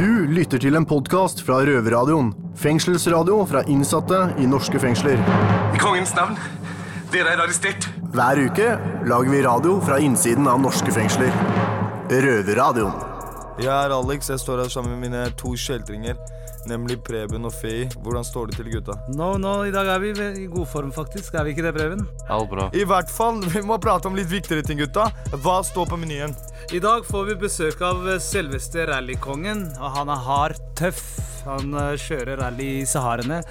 Du lytter til en podkast fra Røverradioen. Fengselsradio fra innsatte i norske fengsler. I kongens navn, dere er arrestert. Hver uke lager vi radio fra innsiden av norske fengsler. Røverradioen. Jeg er Alex, jeg står her sammen med mine to kjeltringer, nemlig Preben og Fei. Hvordan står det til, gutta? Nå, nå, I dag er vi i god form, faktisk. Er vi ikke det, Preben? Alt bra. I hvert fall, vi må prate om litt viktigere ting, gutta. Hva står på menyen? I dag får vi besøk av selveste rallykongen, og han er hard tøff. Han eh, kjører rally i Saharene.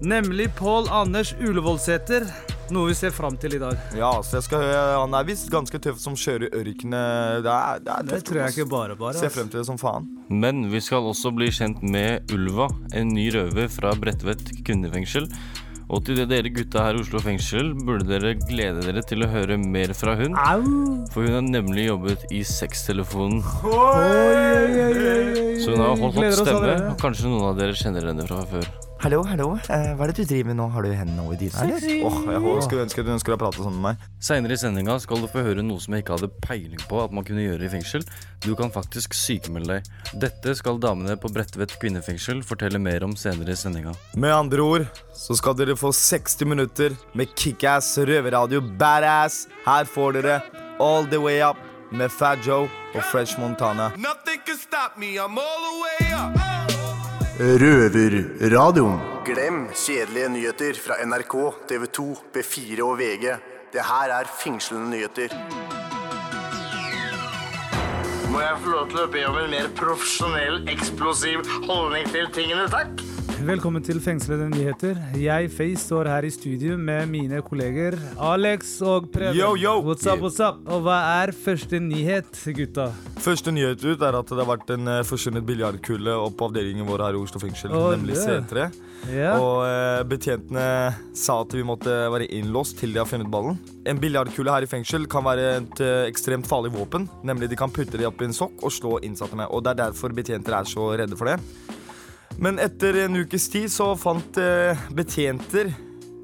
Nemlig Pål Anders Ulevollsæter. Noe vi ser fram til i dag. Ja, så jeg skal høre, Han er visst ganske tøff som kjører i ørkenet. Det er, det er Det tror jeg ikke bare bare. Ser frem til det som faen. Men vi skal også bli kjent med Ulva, en ny røver fra Bredtvet kvinnefengsel. Og til dere gutta her i Oslo fengsel burde dere glede dere til å høre mer fra hun. Au! For hun har nemlig jobbet i sextelefonen. Oi, oi, oi, oi. Så hun har holdt Gleder stemme. Og kanskje noen av dere kjenner henne fra før. Hallo, hallo. Eh, hva er det du driver med nå? Har du hendene over dyna, eller? Åh, jeg håper- skulle ønske du ønsker å prate sånn med meg. Seinere i sendinga skal du få høre noe som jeg ikke hadde peiling på at man kunne gjøre i fengsel. Du kan faktisk sykemelde deg. Dette skal damene på Bredtvet kvinnefengsel fortelle mer om senere i sendinga. Med andre ord så skal dere få 60 minutter med kickass røverradio badass. Her får dere All The Way Up med Fat Joe og Fresh Montana. Nothing can stop me, I'm all the way up. Røverradioen. Glem kjedelige nyheter fra NRK, TV 2, B4 og VG. Det her er fengslende nyheter. Må jeg få lov til å be om en mer profesjonell, eksplosiv holdning til tingene, takk? Velkommen til Fengslede nyheter. Jeg, Faye, står her i studio med mine kolleger Alex og Preben. Yo, yo. What's up, what's up? Og hva er første nyhet, gutta? Første nyhet ut er at det har vært en uh, forsvunnet biljardkule opp på avdelingen vår her i Oslo fengsel, oh, nemlig det. C3. Yeah. Og eh, betjentene sa at vi måtte være innlåst til de har funnet ballen. En biljardkule her i fengsel kan være et eh, ekstremt farlig våpen. Nemlig de kan putte det opp i en sokk og slå innsatte med. Og det er derfor betjenter er så redde for det. Men etter en ukes tid så fant eh, betjenter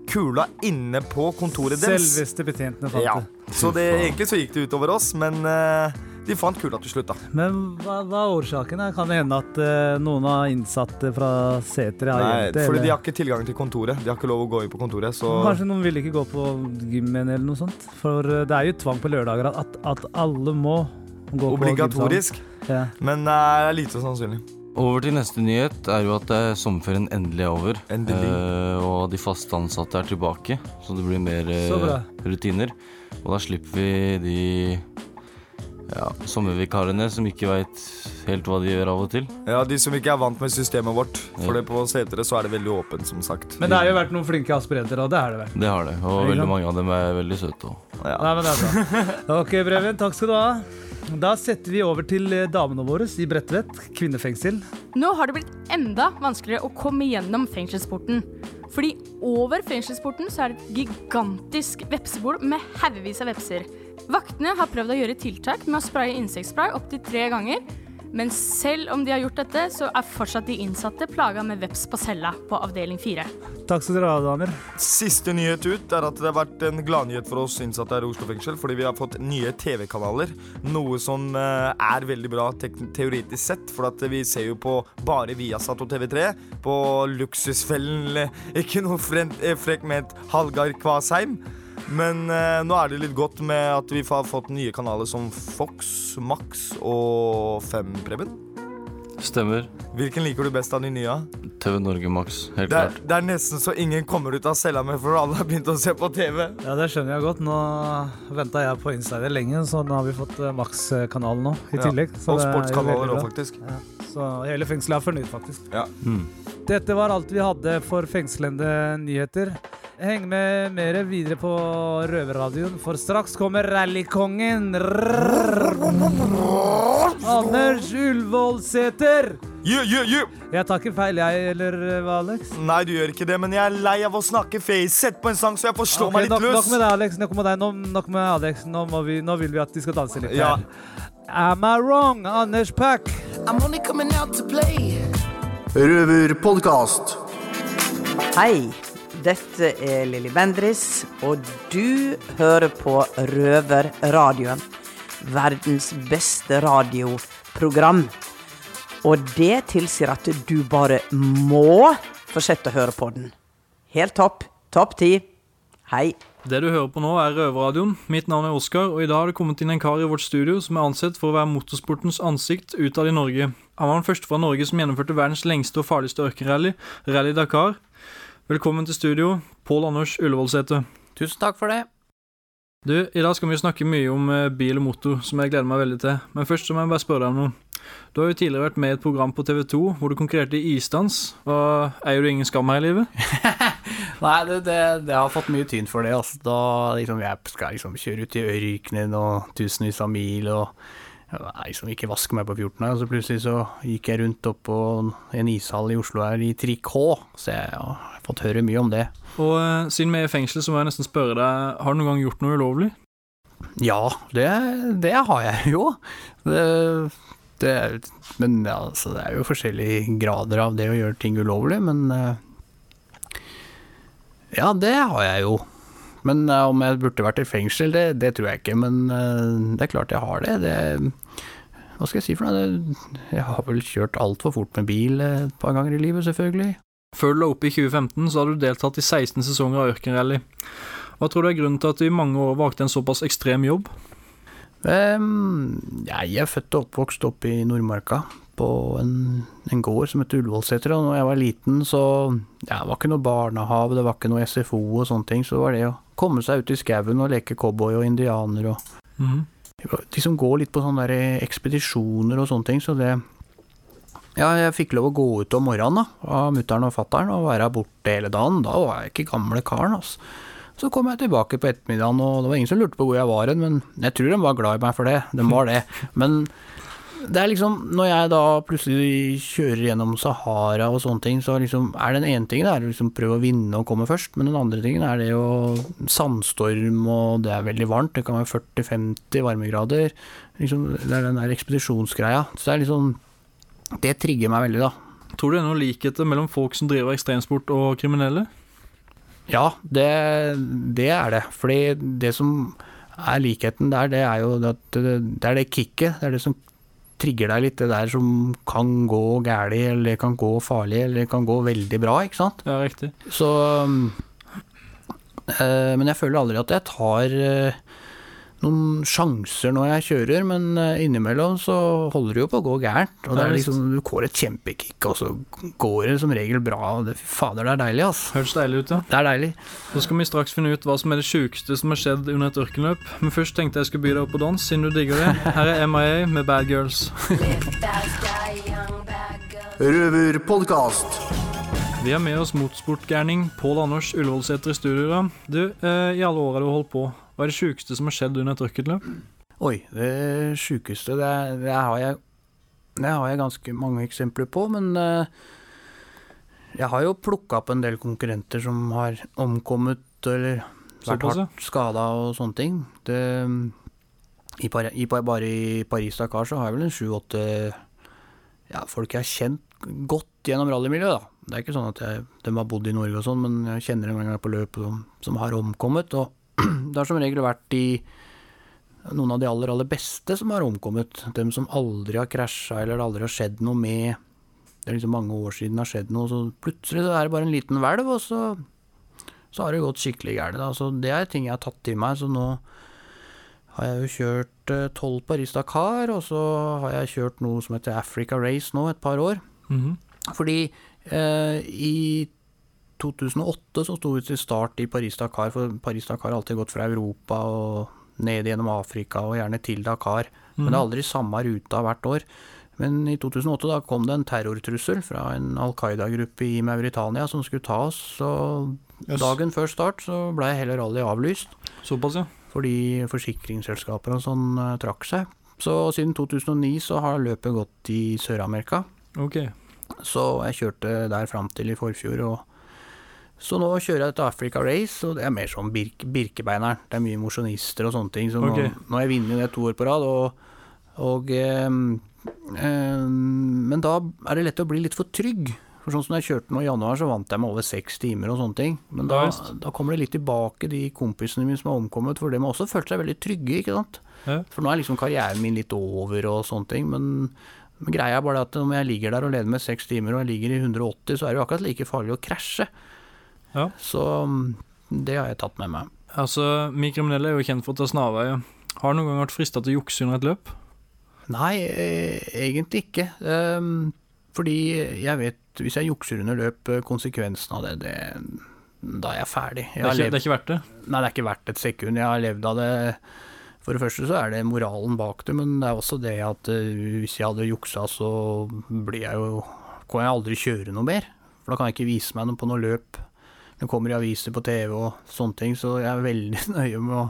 kula inne på kontoret deres. Selveste betjentene fant Ja. det. Så det, egentlig så gikk det utover oss, men eh, de fant kula til slutt, da. Men hva, hva er årsaken? Kan det hende at eh, noen av innsatte fra seteret har Nei, gjemt det? fordi de har ikke tilgang til kontoret. De har ikke lov å gå inn på kontoret. Så Kanskje noen ville ikke gå på gymmen eller noe sånt? For eh, det er jo tvang på lørdager at, at alle må gå på obligatorisk. Ja. Men eh, det er lite sannsynlig. Over til neste nyhet er jo at eh, sommerferien endelig er over. Endelig. Eh, og de fast ansatte er tilbake, så det blir mer eh, rutiner. Og da slipper vi de ja, sommervikarene som ikke veit helt hva de gjør av og til. Ja, De som ikke er vant med systemet vårt. For Ja. det på Setere så er det veldig åpent, som sagt. Men det har jo vært noen flinke aspirenter, og det har det vært. Det har det, og veldig mange av dem er veldig søte òg. Ja. Nei, men det er bra. Ok, Breven, takk skal du ha. Da setter vi over til eh, damene våre i Bredtvet kvinnefengsel. Nå har det blitt enda vanskeligere å komme gjennom fengselsporten. Fordi over fengselsporten så er det et gigantisk vepsebol med haugevis av vepser. Vaktene har prøvd å gjøre tiltak med å spraye insektspray opptil tre ganger. Men selv om de har gjort dette, så er fortsatt de innsatte plaga med veps på cella på avdeling fire. Takk skal dere ha, damer. Siste nyhet ut er at det har vært en gladnyhet for oss innsatte her i Oslo fengsel. Fordi vi har fått nye TV-kanaler. Noe som eh, er veldig bra tek teoretisk sett. For at vi ser jo på bare Viasat og TV3. På Luksusfellen. Ikke noe frekk med et Hallgard Kvasheim. Men eh, nå er det litt godt med at vi har fått nye kanaler som Fox, Max og Fem, Preben. Stemmer. Hvilken liker du best av de nye? TV Norge Max, helt Det er, klart. det er nesten så ingen kommer ut av cella med, for alle har begynt å se på TV. Ja, Det skjønner jeg godt. Nå venta jeg på Insider lenge, så nå har vi fått eh, Max-kanalen nå i Ja. tillegg. Så Og det er jo sportskanaler veldig òg, faktisk. Ja, så hele fengselet er fornøyd, faktisk. Ja. Mm. Dette var alt vi hadde for fengslende nyheter. Heng med mer videre på Røverradioen, for straks kommer rallykongen Anders Ullevålsæter. Yeah, yeah, yeah. Jeg tar ikke feil, jeg, eller hva, Alex? Nei, du gjør ikke det, men jeg er lei av å snakke face. Sett på en sang så jeg får slå okay, meg litt nok, nok med deg, Alex. Nok med deg. Nå, nok med Alex. Nå, må vi, nå vil vi at de skal danse litt. Ja. her. Am I wrong, Anders Pack? I'm only coming out to play. Røverpodkast. Hei, dette er Lilly Bendris, og du hører på Røverradioen. Verdens beste radioprogram. Og det tilsier at du bare må fortsette å høre på den. Helt topp. Topp ti. Hei. Det du hører på nå, er Røverradioen. Mitt navn er Oskar, og i dag har det kommet inn en kar i vårt studio som er ansett for å være motorsportens ansikt utad i Norge. Han var den første fra Norge som gjennomførte verdens lengste og farligste ørkenrally, Rally Dakar. Velkommen til studio, Pål Anders Ullevålsæter. Tusen takk for det. Du, i dag skal vi snakke mye om eh, bil og motor, som jeg gleder meg veldig til. Men først så må jeg bare spørre deg om noe. Du har jo tidligere vært med i et program på TV 2 hvor du konkurrerte i isdans. Og eier du ingen skam her i livet? Nei, det, det, det har fått mye tyn for det. Altså. Da liksom, jeg skal liksom kjøre ut i ørkenen og tusenvis av mil og jeg som ikke vaske meg på 14 og så plutselig så gikk jeg rundt opp på en ishall i Oslo her i trikot, så jeg ja, har fått høre mye om det. Og uh, siden vi er i fengsel, så må jeg nesten spørre deg, har du noen gang gjort noe ulovlig? Ja, det, det har jeg jo. Det, det, men altså, det er jo forskjellige grader av det å gjøre ting ulovlig, men uh, Ja, det har jeg jo. Men uh, om jeg burde vært i fengsel, det, det tror jeg ikke. Men uh, det er klart jeg har det. det. Hva skal jeg si for noe? Jeg har vel kjørt altfor fort med bil et par ganger i livet, selvfølgelig. Før du la opp i 2015, så har du deltatt i 16 sesonger av ørkenrally. Hva tror du er grunnen til at du i mange år valgte en såpass ekstrem jobb? Um, jeg er født og oppvokst oppe i Nordmarka, på en, en gård som heter Ullevålseter. Og når jeg var liten, så ja, Det var ikke noe barnehave, det var ikke noe SFO og sånne ting. Så det var det å komme seg ut i skauen og leke cowboy og indianer og mm. Liksom gå litt på sånne der ekspedisjoner og sånne ting. Så det Ja, jeg fikk lov å gå ut om morgenen da, av mutter'n og fatter'n og være borte hele dagen. Da var jeg ikke gamle karen, altså. Så kom jeg tilbake på ettermiddagen, og det var ingen som lurte på hvor jeg var hen, men jeg tror de var glad i meg for det. De var det. Men det er liksom, når jeg da plutselig kjører gjennom Sahara og sånne ting, så liksom, er den ene tingen det er å liksom prøve å vinne og komme først, men den andre tingen er det jo sandstorm, og det er veldig varmt, det kan være 40-50 varmegrader. Liksom, det er den der ekspedisjonsgreia. Så det er liksom Det trigger meg veldig, da. Tror du det er noen likheter mellom folk som driver ekstremsport og kriminelle? Ja, det, det er det. Fordi det som er likheten der, det er jo at det, det er det kicket. Det er det som trigger deg litt, det der som kan gå galt, eller kan gå farlig, eller kan gå veldig bra, ikke sant? Ja, riktig. Så øh, Men jeg føler aldri at jeg tar øh, noen sjanser når jeg kjører, men øh, innimellom så holder det jo på å gå gærent. Og det er liksom, du får et kjempekick, og så går det som regel bra. Og det, fader, det er deilig, altså. Høres deilig ut, ja. Det er deilig. Så skal vi straks finne ut hva som er det sjukeste som har skjedd under et ørkenløp. Men først tenkte jeg skulle by deg opp på dans, siden du digger det. Her er MIA med Bad Girls. Røverpodkast. Vi har med oss motorsportgærning Pål Anders Ullevålseter i studio. Du, eh, i alle åra du har holdt på, hva er det sjukeste som har skjedd under et ørkenløp? Oi, det sjukeste det, det, har jeg Det har jeg ganske mange eksempler på, men uh, jeg har jo plukka opp en del konkurrenter som har omkommet eller vært hardt skada og sånne ting. Det, i, i, bare i Paris-Dakar så har jeg vel en sju-åtte ja, folk jeg har kjent godt gjennom rallymiljøet, da. Det er ikke sånn at jeg, de har bodd i Norge og sånn, men jeg kjenner en gang på løpet som, som har omkommet. Og det har som regel vært de noen av de aller, aller beste som har omkommet. Dem som aldri har krasja, eller det aldri har skjedd noe med. Det er liksom mange år siden det har skjedd noe, så plutselig så er det bare en liten hvelv, og så, så har det gått skikkelig gærent. Altså, det er ting jeg har tatt til meg. Så nå har jeg jo kjørt tolv Paris-Dakar, og så har jeg kjørt noe som heter Africa Race nå et par år. Mhm. Fordi eh, i 2008 så sto vi til start i Paris-Dakar, for Paris-Dakar har alltid gått fra Europa og ned gjennom Afrika og gjerne til Dakar. Men det er aldri samme ruta hvert år. Men i 2008 da kom det en terrortrussel fra en Al Qaida-gruppe i Mauritania som skulle ta oss. Så Yes. dagen før start så ble hele rally avlyst. Såpass, ja. Fordi forsikringsselskaper og sånn eh, trakk seg. Så siden 2009 så har løpet gått i Sør-Amerika. Okay. Så jeg kjørte der fram til i forfjor. Og så nå kjører jeg et Africa Race, og det er mer sånn birk, Birkebeineren. Det er mye mosjonister og sånne ting. Så nå, Ok. nå har jeg vunnet det to år på rad, og, og ehm, ehm, Men da er det lett å bli litt for trygg. For sånn som jeg kjørte nå i januar, så vant jeg med over seks timer og sånne ting. Men da, da kommer det litt tilbake, de kompisene mine som har omkommet, for de har også følt seg veldig trygge, ikke sant. Ja. For nå er liksom karrieren min litt over og sånne ting, men Men greia er bare at om jeg ligger der og leder med seks timer og jeg ligger i 180, så er det jo akkurat like farlig å krasje. Ja. Så mm, det har jeg tatt med meg. Altså, Vi kriminelle er jo kjent for å ta snarveier. Har du noen gang vært frista til å jukse under et løp? Nei, eh, egentlig ikke. Ehm, fordi jeg vet, hvis jeg jukser under løp, eh, konsekvensen av det, det da er jeg ferdig. Jeg Det er, ikke, det er ikke verdt det? Nei, det er ikke verdt et sekund. Jeg har levd av det For det første så er det moralen bak det, men det er også det at eh, hvis jeg hadde juksa, så blir jeg jo Kan jeg aldri kjøre noe mer. For da kan jeg ikke vise meg noe på noe løp. Det kommer i aviser på TV og sånne ting, så jeg er veldig nøye med å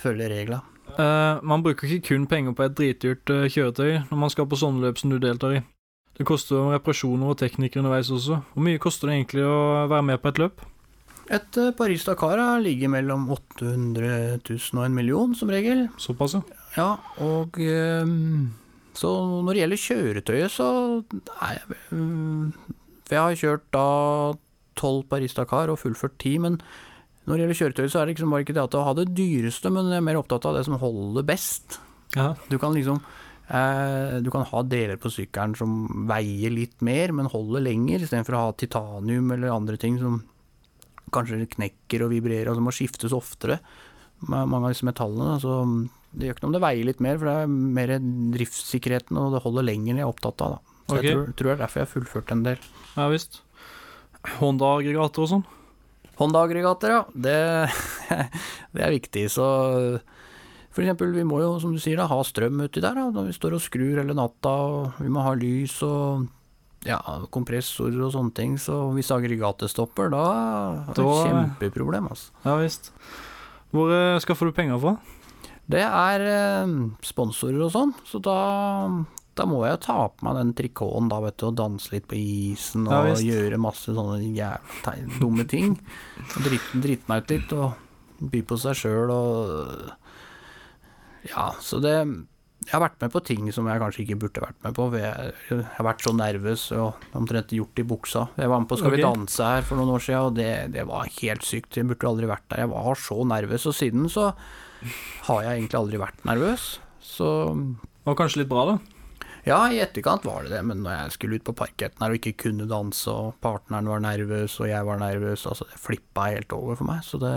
følge regla. Uh, man bruker ikke kun penger på et dritdyrt uh, kjøretøy når man skal på sånne løp som du deltar i. Det koster jo reparasjoner og teknikere underveis også. Hvor mye koster det egentlig å være med på et løp? Et uh, Paris-Dakar ligger mellom 800 000 og en million, som regel. Såpass, ja. Ja, og Så når det gjelder kjøretøyet, så Nei, mm, for jeg har kjørt da tolv Paris-Dakar og fullført ti, men når det gjelder kjøretøy, så er det liksom bare ikke det at å ha det dyreste, men jeg er mer opptatt av det som holder best. Ja. Du kan liksom eh, Du kan ha deler på sykkelen som veier litt mer, men holder lenger, istedenfor å ha titanium eller andre ting som kanskje knekker og vibrerer, og som må skiftes oftere. Med mange av disse metallene. Så det gjør ikke noe om det veier litt mer, for det er mer driftssikkerheten og det holder lenger jeg er opptatt av. Da. Så okay. jeg tror, tror det er derfor jeg har fullført en del. Ja visst. Honda-aggregater og sånn? Honda-aggregater, ja. Det, det er viktig. Så for eksempel, vi må jo, som du sier, da, ha strøm uti der da, når vi står og skrur hele natta. og Vi må ha lys og ja, kompressorer og sånne ting. Så hvis aggregatet stopper, da er det et kjempeproblem. Altså. Ja visst. Hvor eh, skaffer du penger fra? Det er eh, sponsorer og sånn, så da, da må jeg jo ta på meg den trikoten da, vet du, og danse litt på isen og ja, gjøre masse sånne jævla dumme ting. Og Drite drit meg ut litt og by på seg sjøl og Ja, så det Jeg har vært med på ting som jeg kanskje ikke burde vært med på. Jeg, jeg har vært så nervøs og omtrent gjort i buksa. Jeg var med på Skal vi danse her for noen år siden, og det, det var helt sykt. Jeg burde aldri vært der. Jeg var så nervøs, og siden så har jeg egentlig aldri vært nervøs. Så Og kanskje litt bra, da? Ja, i etterkant var det det, men når jeg skulle ut på parketten her og ikke kunne danse, og partneren var nervøs, og jeg var nervøs, altså det flippa helt over for meg, så det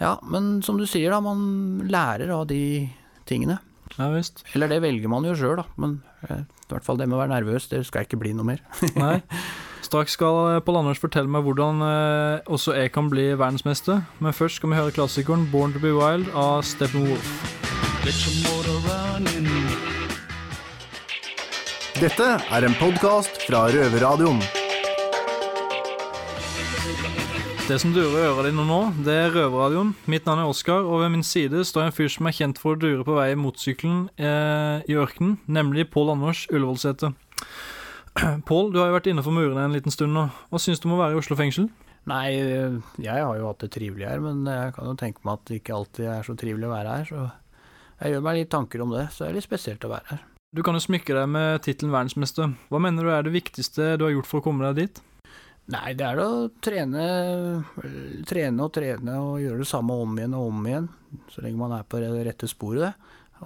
Ja, men som du sier, da, man lærer av de tingene. Ja visst. Eller det velger man jo sjøl, da, men eh, i hvert fall det med å være nervøs, det skal ikke bli noe mer. Nei. Straks skal eh, Pål Anders fortelle meg hvordan eh, også jeg kan bli verdensmester. Men først skal vi høre klassikeren 'Born to be Wild' av Steppenwolf. Dette er en podkast fra Røverradioen. Det som durer i øra dine nå, det er Røverradioen. Mitt navn er Oskar, og ved min side står en fyr som er kjent for å dure på vei i motorsykkelen eh, i ørkenen, nemlig Pål Anders Ullevålsete. Pål, du har jo vært innenfor murene en liten stund nå. Hva syns du om å være i Oslo fengsel? Nei, jeg har jo hatt det trivelig her, men jeg kan jo tenke meg at det ikke alltid er så trivelig å være her, så jeg gjør meg litt tanker om det, så det er litt spesielt å være her. Du kan jo smykke deg med tittelen verdensmester. Hva mener du er det viktigste du har gjort for å komme deg dit? Nei, det er å trene, trene og trene og gjøre det samme om igjen og om igjen, så lenge man er på det rette sporet.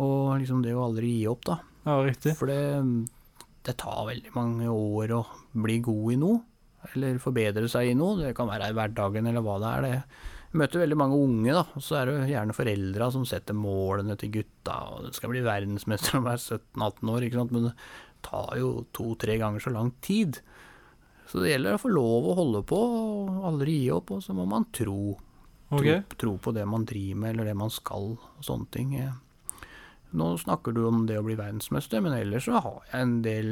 Og liksom det å aldri gi opp, da. Ja, riktig. For det, det tar veldig mange år å bli god i noe, eller forbedre seg i noe. Det kan være i hverdagen eller hva det er. det jeg møter veldig mange unge, da, og så er det gjerne foreldra som setter målene til gutta. og Det skal bli verdensmester om jeg er 17-18 år, ikke sant? men det tar jo to-tre ganger så lang tid. Så det gjelder å få lov å holde på og aldri gi opp, og så må man tro. Okay. Tro, tro på det man driver med, eller det man skal, og sånne ting. Nå snakker du om det å bli verdensmester, men ellers så har jeg en del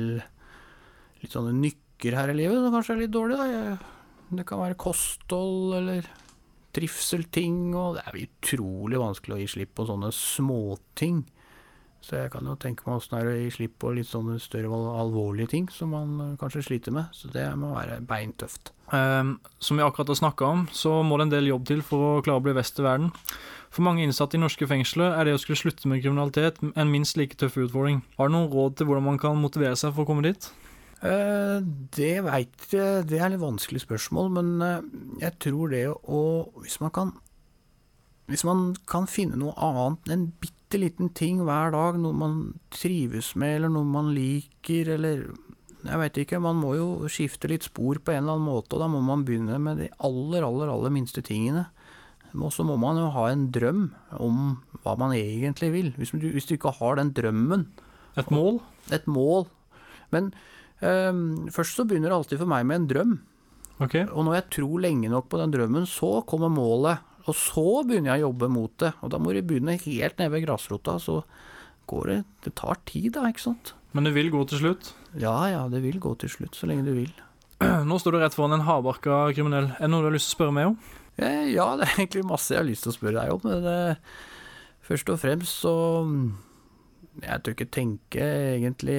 litt sånne nykker her i livet som kanskje er litt dårlige. Da. Jeg, det kan være kosthold eller trivselting, og det er utrolig vanskelig å gi slipp på sånne småting. Så jeg kan jo tenke meg åssen det er å gi slipp på litt sånne større alvorlige ting som man eh, kanskje sliter med. Så det må være beintøft. Um, som vi akkurat har snakka om, så må det en del jobb til for å klare å bli best i verden. For mange innsatte i norske fengsler er det å skulle slutte med kriminalitet en minst like tøff utfordring. Har du noen råd til hvordan man kan motivere seg for å komme dit? Eh, Det veit jeg Det er litt vanskelig spørsmål, men eh, jeg tror det å Hvis man kan Hvis man kan finne noe annet enn en bitte liten ting hver dag, noe man trives med, eller noe man liker, eller jeg veit ikke, man må jo skifte litt spor på en eller annen måte, og da må man begynne med de aller, aller, aller minste tingene. Og så må man jo ha en drøm om hva man egentlig vil. Hvis du, hvis du ikke har den drømmen Et mål? Et mål. Men først så begynner det alltid for meg med en drøm. Okay. Og når jeg tror lenge nok på den drømmen, så kommer målet. Og så begynner jeg å jobbe mot det. Og da må du begynne helt nede ved grasrota. Så går det Det tar tid, da, ikke sant. Men det vil gå til slutt? Ja ja, det vil gå til slutt, så lenge du vil. Nå står du rett foran en hardbarka kriminell. Er det noe du har lyst til å spørre meg om? Eh, Ja, det er egentlig masse jeg har lyst til å spørre deg om. Men det, først og fremst så Jeg tør ikke tenke egentlig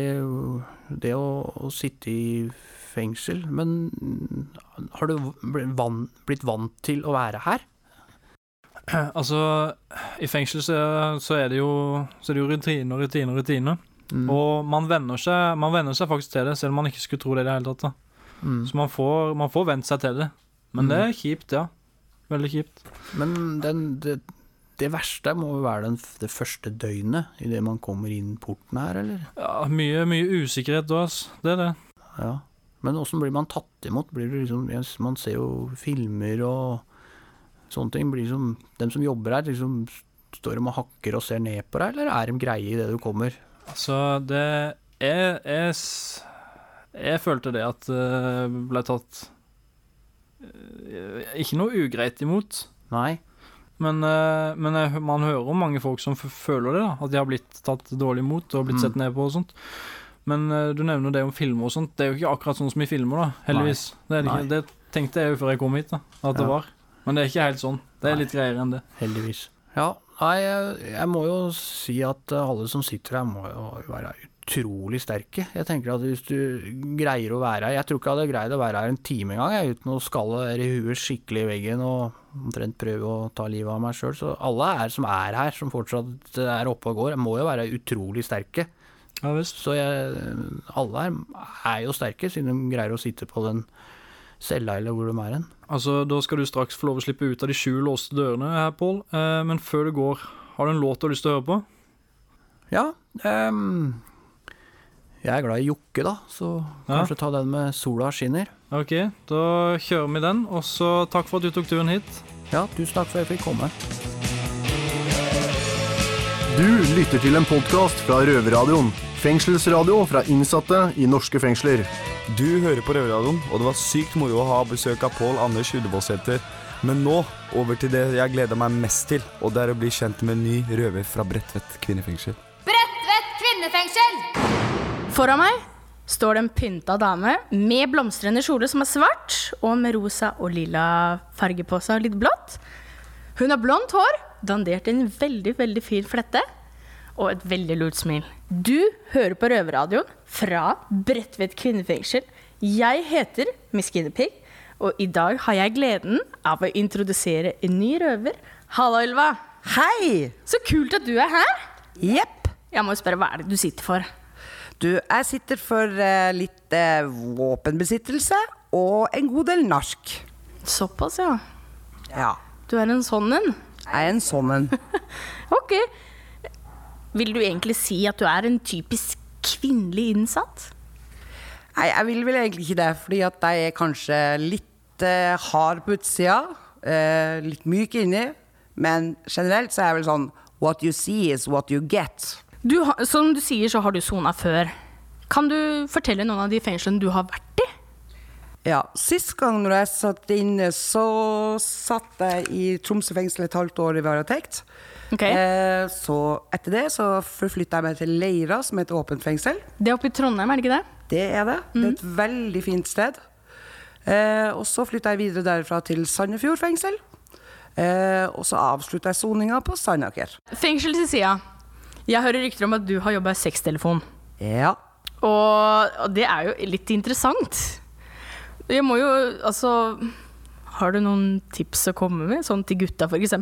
det å, å sitte i fengsel. Men har du blitt vant, til å være her? Altså, i fengsel så, så, er det jo, så er det jo rutiner, rutiner, rutiner. Mm. Og man venner, seg, man venner seg faktisk til det, selv om man ikke skulle tro det i det hele tatt. Mm. Så man får, man får vent seg til det. Men Mm. det er kjipt, ja. Veldig kjipt. Men den, det, det verste må jo være den, det første døgnet idet man kommer inn porten her, eller? Ja, mye, mye usikkerhet da, ass. Det er det. Ja. Men åssen blir man tatt imot? Blir det liksom, man ser jo filmer og sånne ting. Blir liksom, dem som jobber her, liksom, står de og hakker og ser ned på deg, eller er de greie idet du kommer? Altså, det Jeg, jeg, jeg følte det at det ble tatt eh, Ikke noe ugreit imot. Nei. Men, eh, men jeg, man hører om mange folk som føler det, da. At de har blitt tatt dårlig imot og blitt Mm. sett ned på og sånt. Men eh, du nevner det om filmer og sånt. Det er jo ikke akkurat sånn som i filmer, da. Heldigvis. Det, det, det tenkte jeg jo før jeg kom hit, da. At det var. Men det er ikke helt sånn. Det er litt greiere enn det. Heldigvis. Ja, nei, jeg, jeg må jo si at eh, alle som sitter her må jo være utrolig sterke. Jeg tenker at hvis du greier å være her Jeg tror ikke jeg hadde greid å være her en time engang jeg, uten å skalle i huet skikkelig i veggen og omtrent prøve å ta livet av meg sjøl. Så alle er som er her, som fortsatt er oppe og går, må jo være utrolig sterke. Ja. Så jeg, alle her er jo sterke, siden de greier å sitte på den cella eller hvor de er hen. Altså, Da skal du straks få lov å slippe ut av de sju låste dørene her, Pål. Eh, men før du går, har du en låt du har lyst til å høre på? Ja, ehm, jeg er glad i Jokke, da, så Ja. kanskje ta den med 'Sola skinner'. Ok, da kjører vi den. Og så takk for at du tok turen hit. Ja, tusen takk for at jeg fikk komme. Du lytter til en podkast fra Røverradioen. Fengselsradio fra innsatte i norske fengsler. Du hører på Røverradioen, og det var sykt moro å ha besøk av Pål Anders Ullevålsæter. Men nå over til det jeg gleder meg mest til, og det er å bli kjent med en ny røver fra Bredtvet kvinnefengsel. Bredtvet kvinnefengsel! Foran meg står det en pynta dame med blomstrende kjole som er svart, og med rosa og lilla farge på seg, og litt blått. Hun har blondt hår, dandert i en veldig, veldig fin flette, og et veldig lurt smil. Du hører på Røverradioen fra Bredtvet kvinnefengsel. Jeg heter Miss Guinevere, og i dag har jeg gleden av å introdusere en ny røver. Halla, Ylva. Hei! Så kult at du er her. Jepp. Jeg må jo spørre, hva er det du sitter for? Du, jeg sitter for eh, litt eh, våpenbesittelse og en god del narsk. Såpass, ja. Ja. Du er en sånn en. Jeg er en sånn en. Ok. Vil du egentlig si at du er en typisk kvinnelig innsatt? Nei, jeg vil vel egentlig ikke det, fordi at jeg er kanskje litt eh, hard på utsida, eh, litt myk inni, men generelt så er jeg vel sånn What you see is what you get. Du, som du sier, så har du sona før. Kan du fortelle noen av de fengslene du har vært i? Ja, Sist gang når jeg satt inne, så satt jeg i Tromsø fengsel et halvt år i varetekt. Okay. Eh, så etter det så forflytta jeg meg til Leira, som er et åpent fengsel. Det er oppe i Trondheim, er det ikke det? Det er det. Det er et veldig fint sted. Eh, og så flytta jeg videre derfra til Sandefjord fengsel. Eh, og så avslutta jeg soninga på Sandaker. Fengsel til sida. Jeg hører rykter om at du har jobba i sextelefon. Ja. Og, og det er jo litt interessant. Jeg må jo Altså Har du noen tips å komme med? Sånn til gutta, f.eks.?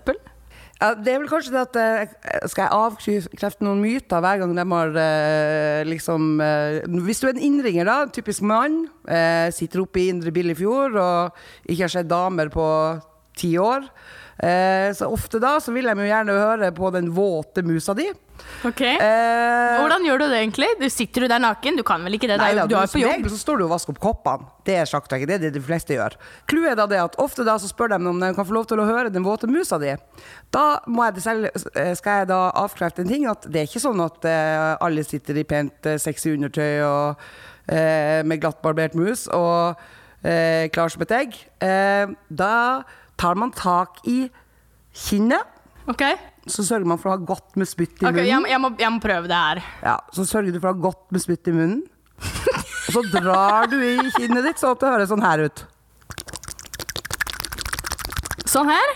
Ja, det er vel kanskje det at eh, Skal jeg avkrefte noen myter hver gang de har eh, liksom eh, Hvis du er en innringer, da, en typisk mann, sitter oppe i Indre Billefjord og ikke har sett damer på ti år. Eh, så ofte da så vil de jo gjerne høre på den våte musa di. Ok. Eh, Hvordan gjør du det egentlig? Du Sitter du der naken? Du kan vel ikke det? Nei da, du er på jobb. regel så står du og vasker opp koppene. Det er sjakk ikke det, er det de fleste gjør. Clouet er da det at ofte da så spør de om de kan få lov til å høre den våte musa di. Da må jeg selv, eh, skal jeg da avkrefte en ting, at det er ikke sånn at eh, alle sitter i pent eh, sexy undertøy og eh, med glattbarbert mus og eh, klar som et egg. Eh, da tar man tak i kinnet. Så sørger man for å ha godt med spytt i okay, munnen. jeg, må- jeg, må, jeg må prøve det her. Ja, så sørger du for å ha godt med spytt i munnen. Og så drar du i kinnet ditt sånn at det høres sånn her ut. Sånn her?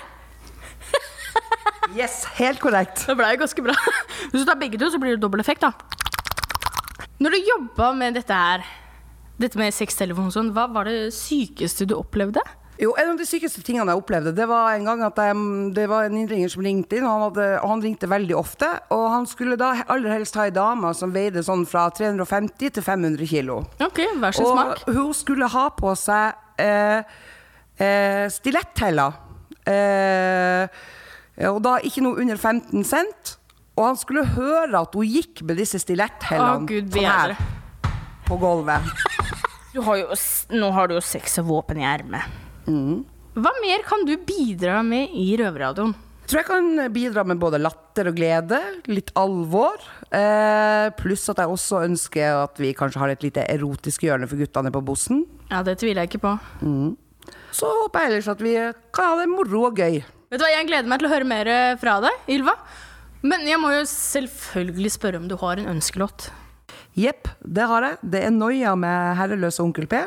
Yes, helt korrekt. Det ble ganske bra. Hvis du tar begge to, så blir det dobbel effekt, da. Når du jobba med dette her, dette med sextelefon sånn, hva var det sykeste du opplevde? Jo, En av de sykeste tingene jeg opplevde, det var en gang at jeg, det var en innringer som ringte inn. og Han, hadde, og han ringte veldig ofte, og han skulle da aller helst ha ei dame som veide sånn fra 350 til 500 kilo. Ok, hver sin og smak. hun skulle ha på seg eh, eh, stiletthæler. Eh, og da ikke noe under 15 cent. Og han skulle høre at hun gikk med disse stiletthælene sånn her på gulvet. Du har jo, nå har du jo sex og våpen i ermet. Hva mer kan du bidra med i Røverradioen? Jeg tror jeg kan bidra med både latter og glede, litt alvor. Eh, pluss at jeg også ønsker at vi kanskje har et lite erotisk hjørne for guttene på bossen. Ja, det tviler jeg ikke på. Mm. Så håper jeg ellers at vi kan ha det moro og gøy. Vet du hva, Jeg gleder meg til å høre mer eh, fra deg, Ylva. Men jeg må jo selvfølgelig spørre om du har en ønskelåt. Jepp, det har jeg. Det er Noia med herreløse Onkel P.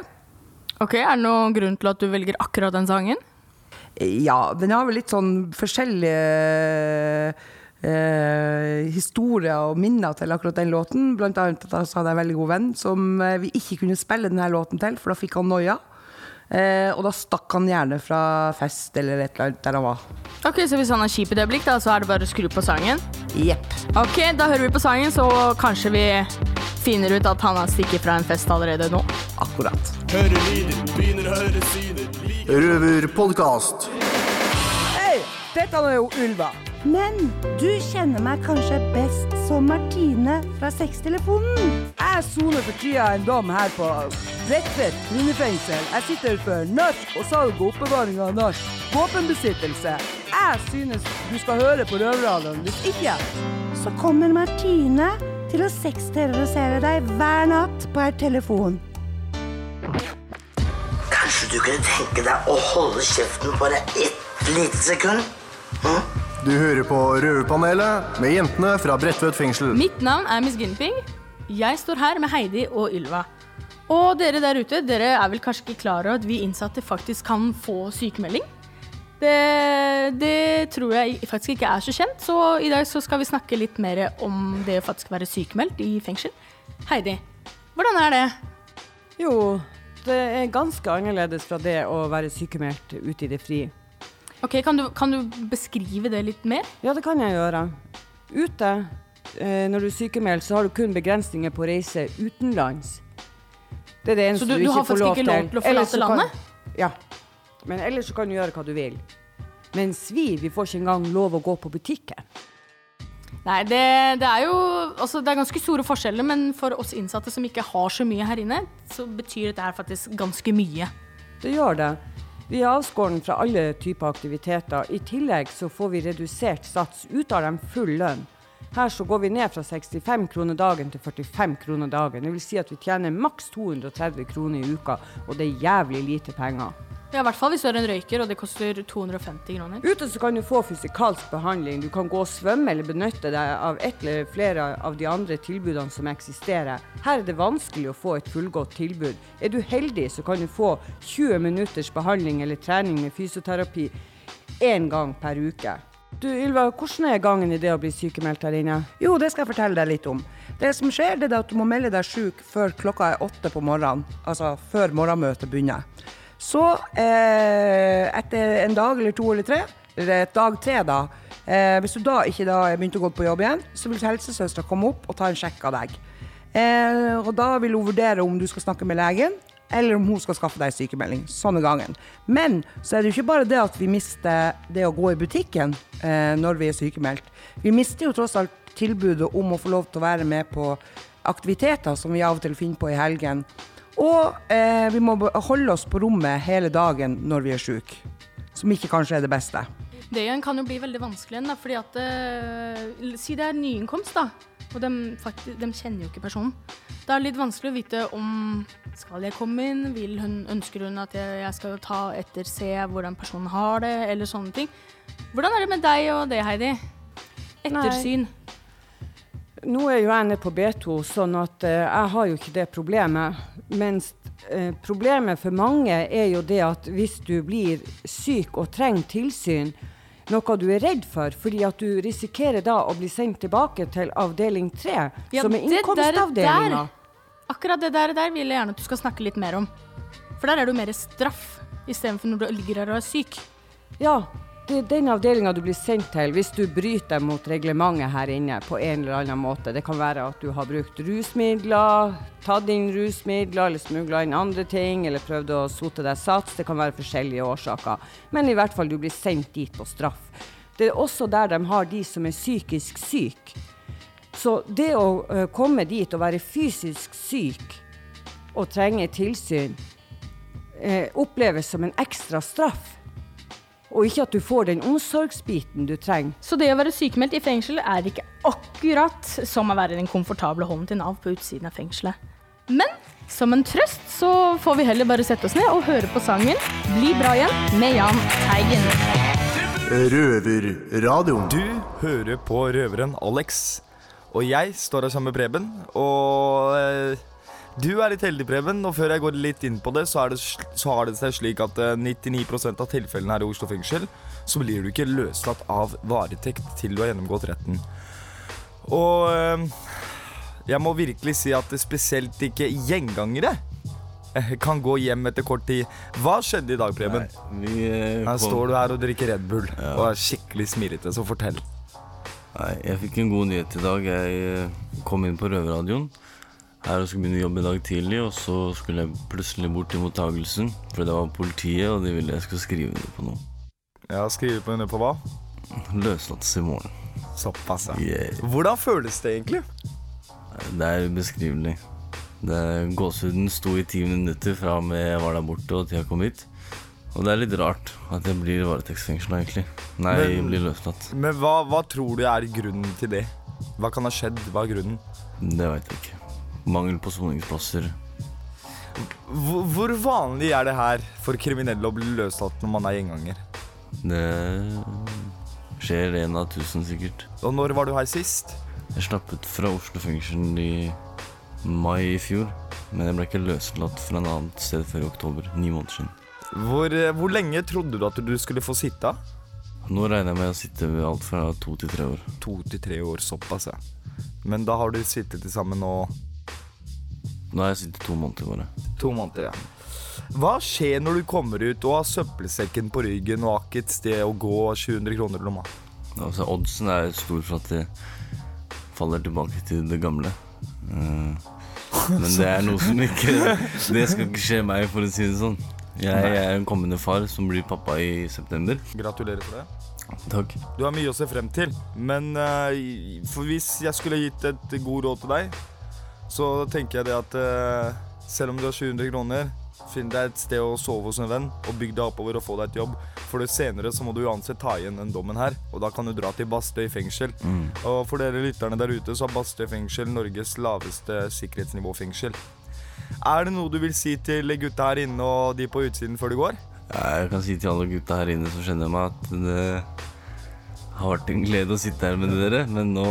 Ok, Er det noen grunn til at du velger akkurat den sangen? Ja, den har vel litt sånn forskjellige eh, historier og minner til akkurat den låten. Blant annet at jeg hadde en veldig god venn som eh, vi ikke kunne spille denne låten til, for da fikk han noia. Eh, og da stakk han gjerne fra fest eller et eller annet der han var. Ok, Så hvis han er kjip i det øyeblikk, da, så er det bare å skru på sangen? Jepp. Ok, da hører vi på sangen, så kanskje vi finner ut at han har stikket fra en fest allerede nå. Akkurat. Røverpodkast. Hei, dette er jo Ulva. Men du kjenner meg kanskje best som Martine fra Sextelefonen? Jeg soner for tida en dom her på Bredtvet kvinnefengsel. Jeg sitter for nark og salg og oppbevaring av nark. Våpenbesittelse. Jeg synes du skal høre på Røverradioen. Hvis ikke Så kommer Martine til å sexterrorisere deg hver natt per telefon. Kanskje du kunne tenke deg å holde kjeften bare ett lite sekund? Hm? Du hører på Røverpanelet med jentene fra Bredtvet fengsel. Mitt navn er Miss Ginping. Jeg står her med Heidi og Ylva. Og dere der ute, dere er vel kanskje ikke klar over at vi innsatte faktisk kan få sykemelding? Det, det tror jeg faktisk ikke er så kjent, så i dag så skal vi snakke litt mer om det å faktisk være sykemeldt i fengsel. Heidi, hvordan er det? Jo, det er ganske annerledes fra det å være sykemeldt ute i det fri. Ok, kan du, kan du beskrive det litt mer? Ja, det kan jeg gjøre. Ute, eh, når du er sykemeldt, så har du kun begrensninger på å reise utenlands. Det er det eneste Så du- du, du har faktisk lov ikke lov til å forlate kan- landet? Ja. Men ellers så kan du gjøre hva du vil. Mens vi, vi får ikke engang lov å gå på butikken. Nei, det, det er jo altså, Det er ganske store forskjeller, men for oss innsatte som ikke har så mye her inne, så betyr dette her faktisk ganske mye. Det gjør det. Vi er avskåren fra alle typer aktiviteter. I tillegg så får vi redusert sats. av dem full lønn. Her så går vi ned fra 65 kroner dagen til 45 kroner dagen. Det vil si at vi tjener maks 230 kroner i uka, og det er jævlig lite penger. Ja, I hvert fall hvis du er en røyker, og det koster 250 kroner. Ute så kan du få fysikalsk behandling. Du kan gå og svømme eller benytte deg av et eller flere av de andre tilbudene som eksisterer. Her er det vanskelig å få et fullgodt tilbud. Er du heldig, så kan du få 20 minutters behandling eller trening med fysioterapi én gang per uke. Du Ylva, hvordan er gangen i det å bli sykemeldt her inne? Jo, det skal jeg fortelle deg litt om. Det som skjer, det er at du må melde deg syk før klokka er åtte på morgenen. Altså før morgenmøtet begynner. Så eh, etter en dag eller to eller tre, eller et dag tre da, eh, hvis du da ikke da begynte å gå på jobb igjen, så vil helsesøstera komme opp og ta en sjekk av deg. Eh, og da vil hun vurdere om du skal snakke med legen, eller om hun skal skaffe deg sykemelding. Sånn er gangen. Men så er det jo ikke bare det at vi mister det å gå i butikken eh, når vi er sykemeldt. Vi mister jo tross alt tilbudet om å få lov til å være med på aktiviteter som vi av og til finner på i helgen. Og eh, vi må holde oss på rommet hele dagen når vi er syke. Som ikke kanskje er det beste. Det igjen kan jo bli veldig vanskelig igjen, da, fordi at eh, Si det er nyinnkomst, da. Og de, faktisk, de kjenner jo ikke personen. Da er det litt vanskelig å vite om Skal jeg komme inn? Vil hun, ønsker hun at jeg, jeg skal ta etter, se hvordan personen har det, eller sånne ting. Hvordan er det med deg og det, Heidi? Ettersyn. Nå er jo jeg nede på B2, sånn at eh, jeg har jo ikke det problemet. Mens eh, problemet for mange er jo det at hvis du blir syk og trenger tilsyn, noe du er redd for, fordi at du risikerer da å bli sendt tilbake til avdeling 3, Ja, som er innkomstavdelinga. Akkurat det der, der vil jeg gjerne at du skal snakke litt mer om. For der er det jo mer straff istedenfor når du ligger her og er syk. Ja, den avdelinga du blir sendt til hvis du bryter mot reglementet her inne på en eller annen måte. Det kan være at du har brukt rusmidler, tatt inn rusmidler eller smugla inn andre ting, eller prøvd å sote deg sats. Det kan være forskjellige årsaker. Men i hvert fall, du blir sendt dit på straff. Det er også der de har de som er psykisk syke. Så det å komme dit og være fysisk syk og trenge tilsyn, eh, oppleves som en ekstra straff. Og ikke at du får den omsorgsbiten du trenger. Så det å være sykemeldt i fengsel er ikke akkurat som å være i den komfortable hånden til Nav på utsiden av fengselet. Men som en trøst så får vi heller bare sette oss ned og høre på sangen 'Bli bra igjen' med Jahn Teigen. Røverradioen. Du hører på røveren Alex. Og jeg står her sammen med Preben. Og eh, du er litt heldig, Preben. Og før jeg går litt inn på det, så, det, så har det seg slik at eh, 99% av tilfellene her i Oslo fengsel, så blir du ikke løslatt av varetekt til du har gjennomgått retten. Og eh, jeg må virkelig si at det spesielt ikke gjengangere eh, kan gå hjem etter kort tid. Hva skjedde i dag, Preben? Vi, eh, Her står du her og drikker Red Bull og er skikkelig smilete, så fortell. Nei, jeg fikk en god nyhet i dag. Jeg eh, kom inn på Røverradioen her og skulle begynne å jobbe i dag tidlig, og så skulle jeg plutselig bort til mottagelsen, for det var politiet, og de ville jeg skulle skrive under på noe. Ja, Skrive under på hva? Løslates i morgen. Såpass, ja. Yeah. Hvordan føles det egentlig? Det er ubeskrivelig. Gåsehuden sto i ti minutter fra og med jeg var der borte og til jeg kom hit. Og det er litt rart at jeg blir varetektsfengsla, egentlig. Nei, jeg blir løslatt. Men hva, hva tror du er grunnen til det? Hva kan ha skjedd? Hva er grunnen? Det veit jeg ikke. Mangel på soningsplasser. Hvor, hvor vanlig er det her for kriminelle å bli løslatt når man er gjenganger? Det skjer en av tusen, sikkert. Og når var du her sist? Jeg slapp ut fra Oslo fengsel i mai i fjor. Men jeg ble ikke løslatt fra en annet sted før i oktober. Ni måneder siden. Hvor, eh, hvor lenge trodde du at du skulle få sitte? Nå regner jeg med å sitte ved alt fra to til tre år. To til tre år, såpass, ja. Men da har du sittet til sammen nå Nå har jeg sittet to måneder bare. To måneder, ja. Hva skjer når du kommer ut og har søppelsekken på ryggen og har et sted å gå 700 kroner i lomma? Altså, oddsen er stor for at det faller tilbake til det gamle. Eh, men det er noe som ikke Det skal ikke skje meg, for å si det sånn. Jeg er en kommende far som blir pappa i september. Gratulerer for det. Takk. Du har mye å se frem til. Men uh, hvis jeg skulle gitt et god råd til deg, så tenker jeg det at eh, selv om du har 700 kroner, finn deg et sted å sove hos en venn, og bygg deg oppover og få deg et jobb. For det senere så må du uansett ta igjen den dommen her, og da kan du dra til Bastøy fengsel. Mm. Og for dere lytterne der ute, så har Bastøy fengsel Norges laveste sikkerhetsnivåfengsel. Er det noe du vil si til gutta her inne og de på utsiden før du går? Jeg kan si til alle gutta her inne som kjenner meg, at det har vært en glede å sitte her med dere, men nå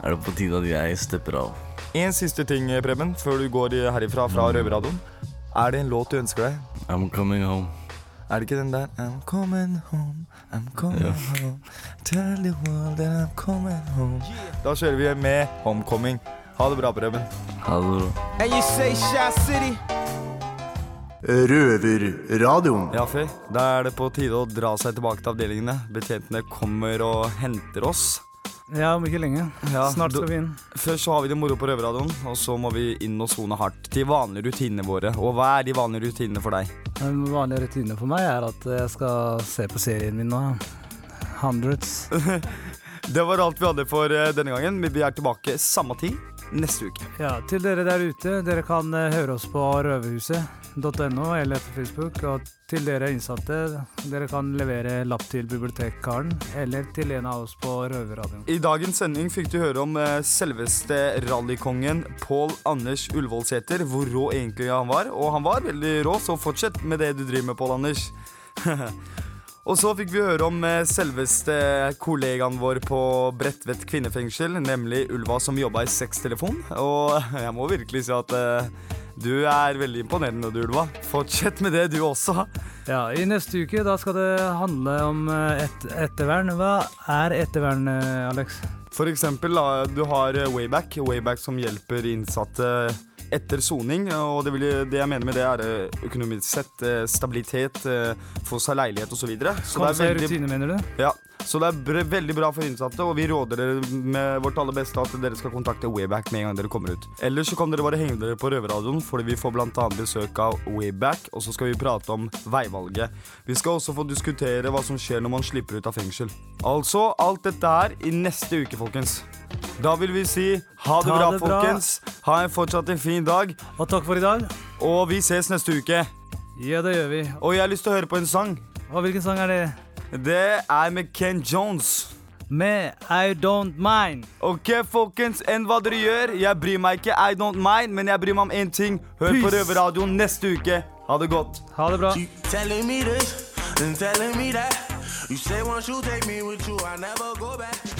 er det på tide at jeg stepper av. En siste ting, Preben, før du går herifra fra Røverradioen. Er det en låt du ønsker deg? I'm coming home. Er det ikke den der I'm coming home, I'm coming Ja. home Tell the world that I'm coming home Da kjører vi med Homecoming. Ha det bra, Preben. Ha det bra. And you say Shy City? Røverradioen. Ja, Fy. Da er det på tide å dra seg tilbake til avdelingene. Betjentene kommer og henter oss. Ja, om ikke lenge. Ja, Snart skal vi inn. Først så har vi det moro på Røverradioen, og så må vi inn og sone hardt. De vanlige rutinene våre. Og hva er de vanlige rutinene for deg? Den vanlige rutinen for meg er at jeg skal se på serien min nå. Hundreds. Det var alt vi hadde for eh, denne gangen, vi er tilbake samme tid neste uke. Ja, til dere der ute, dere kan eh, høre oss på røverhuset.no eller på Facebook. Og til dere innsatte, dere kan levere lapp til bibliotekkaren eller til en av oss på Røverradioen. I dagens sending fikk du høre om eh, selveste rallykongen Pål Anders Ullevålseter, hvor rå egentlig han var. Og han var veldig rå, så fortsett med det du driver med, Pål Anders. Og så fikk vi høre om eh, selveste kollegaen vår på Bredtvet kvinnefengsel, nemlig Ulva som jobba i sextelefon. Og jeg må virkelig si at eh, du er veldig imponerende, du, Ulva. Fortsett med det, du også. Ja, I neste uke da skal det handle om eh, et ettervern. Hva er ettervern, eh, Alex? For eksempel, du har eh, Wayback, Wayback som hjelper innsatte etter soning. Og det, vil, det jeg mener med det, er økonomisk sett, stabilitet, få seg leilighet osv. Komme seg rutine, mener du? Ja, så det er veldig bra for innsatte, og vi råder dere med vårt aller beste at dere skal kontakte Wayback med en gang dere kommer ut. Ellers så kan dere bare henge dere på Røverradioen, fordi vi får annet besøk av Wayback, og så skal vi prate om veivalget. Vi skal også få diskutere hva som skjer når man slipper ut av fengsel. Altså, alt dette her i neste uke, folkens. Da vil vi si ha det bra, det bra. folkens. Ha en fortsatt en fin dag. Og takk for i dag. Og vi ses neste uke. Ja, det gjør vi. Og jeg har lyst til å høre på en sang. Og hvilken sang er det? Det er med Ken Jones. Med I Don't Mind. Ok, folkens, enn hva dere gjør. Jeg bryr meg ikke, I don't mind, men jeg bryr meg om én ting. Hør på Peace. Røverradioen neste uke. Ha det godt. Ha det bra. Telling me this and telling me that. You say once you take me with you, I never go back.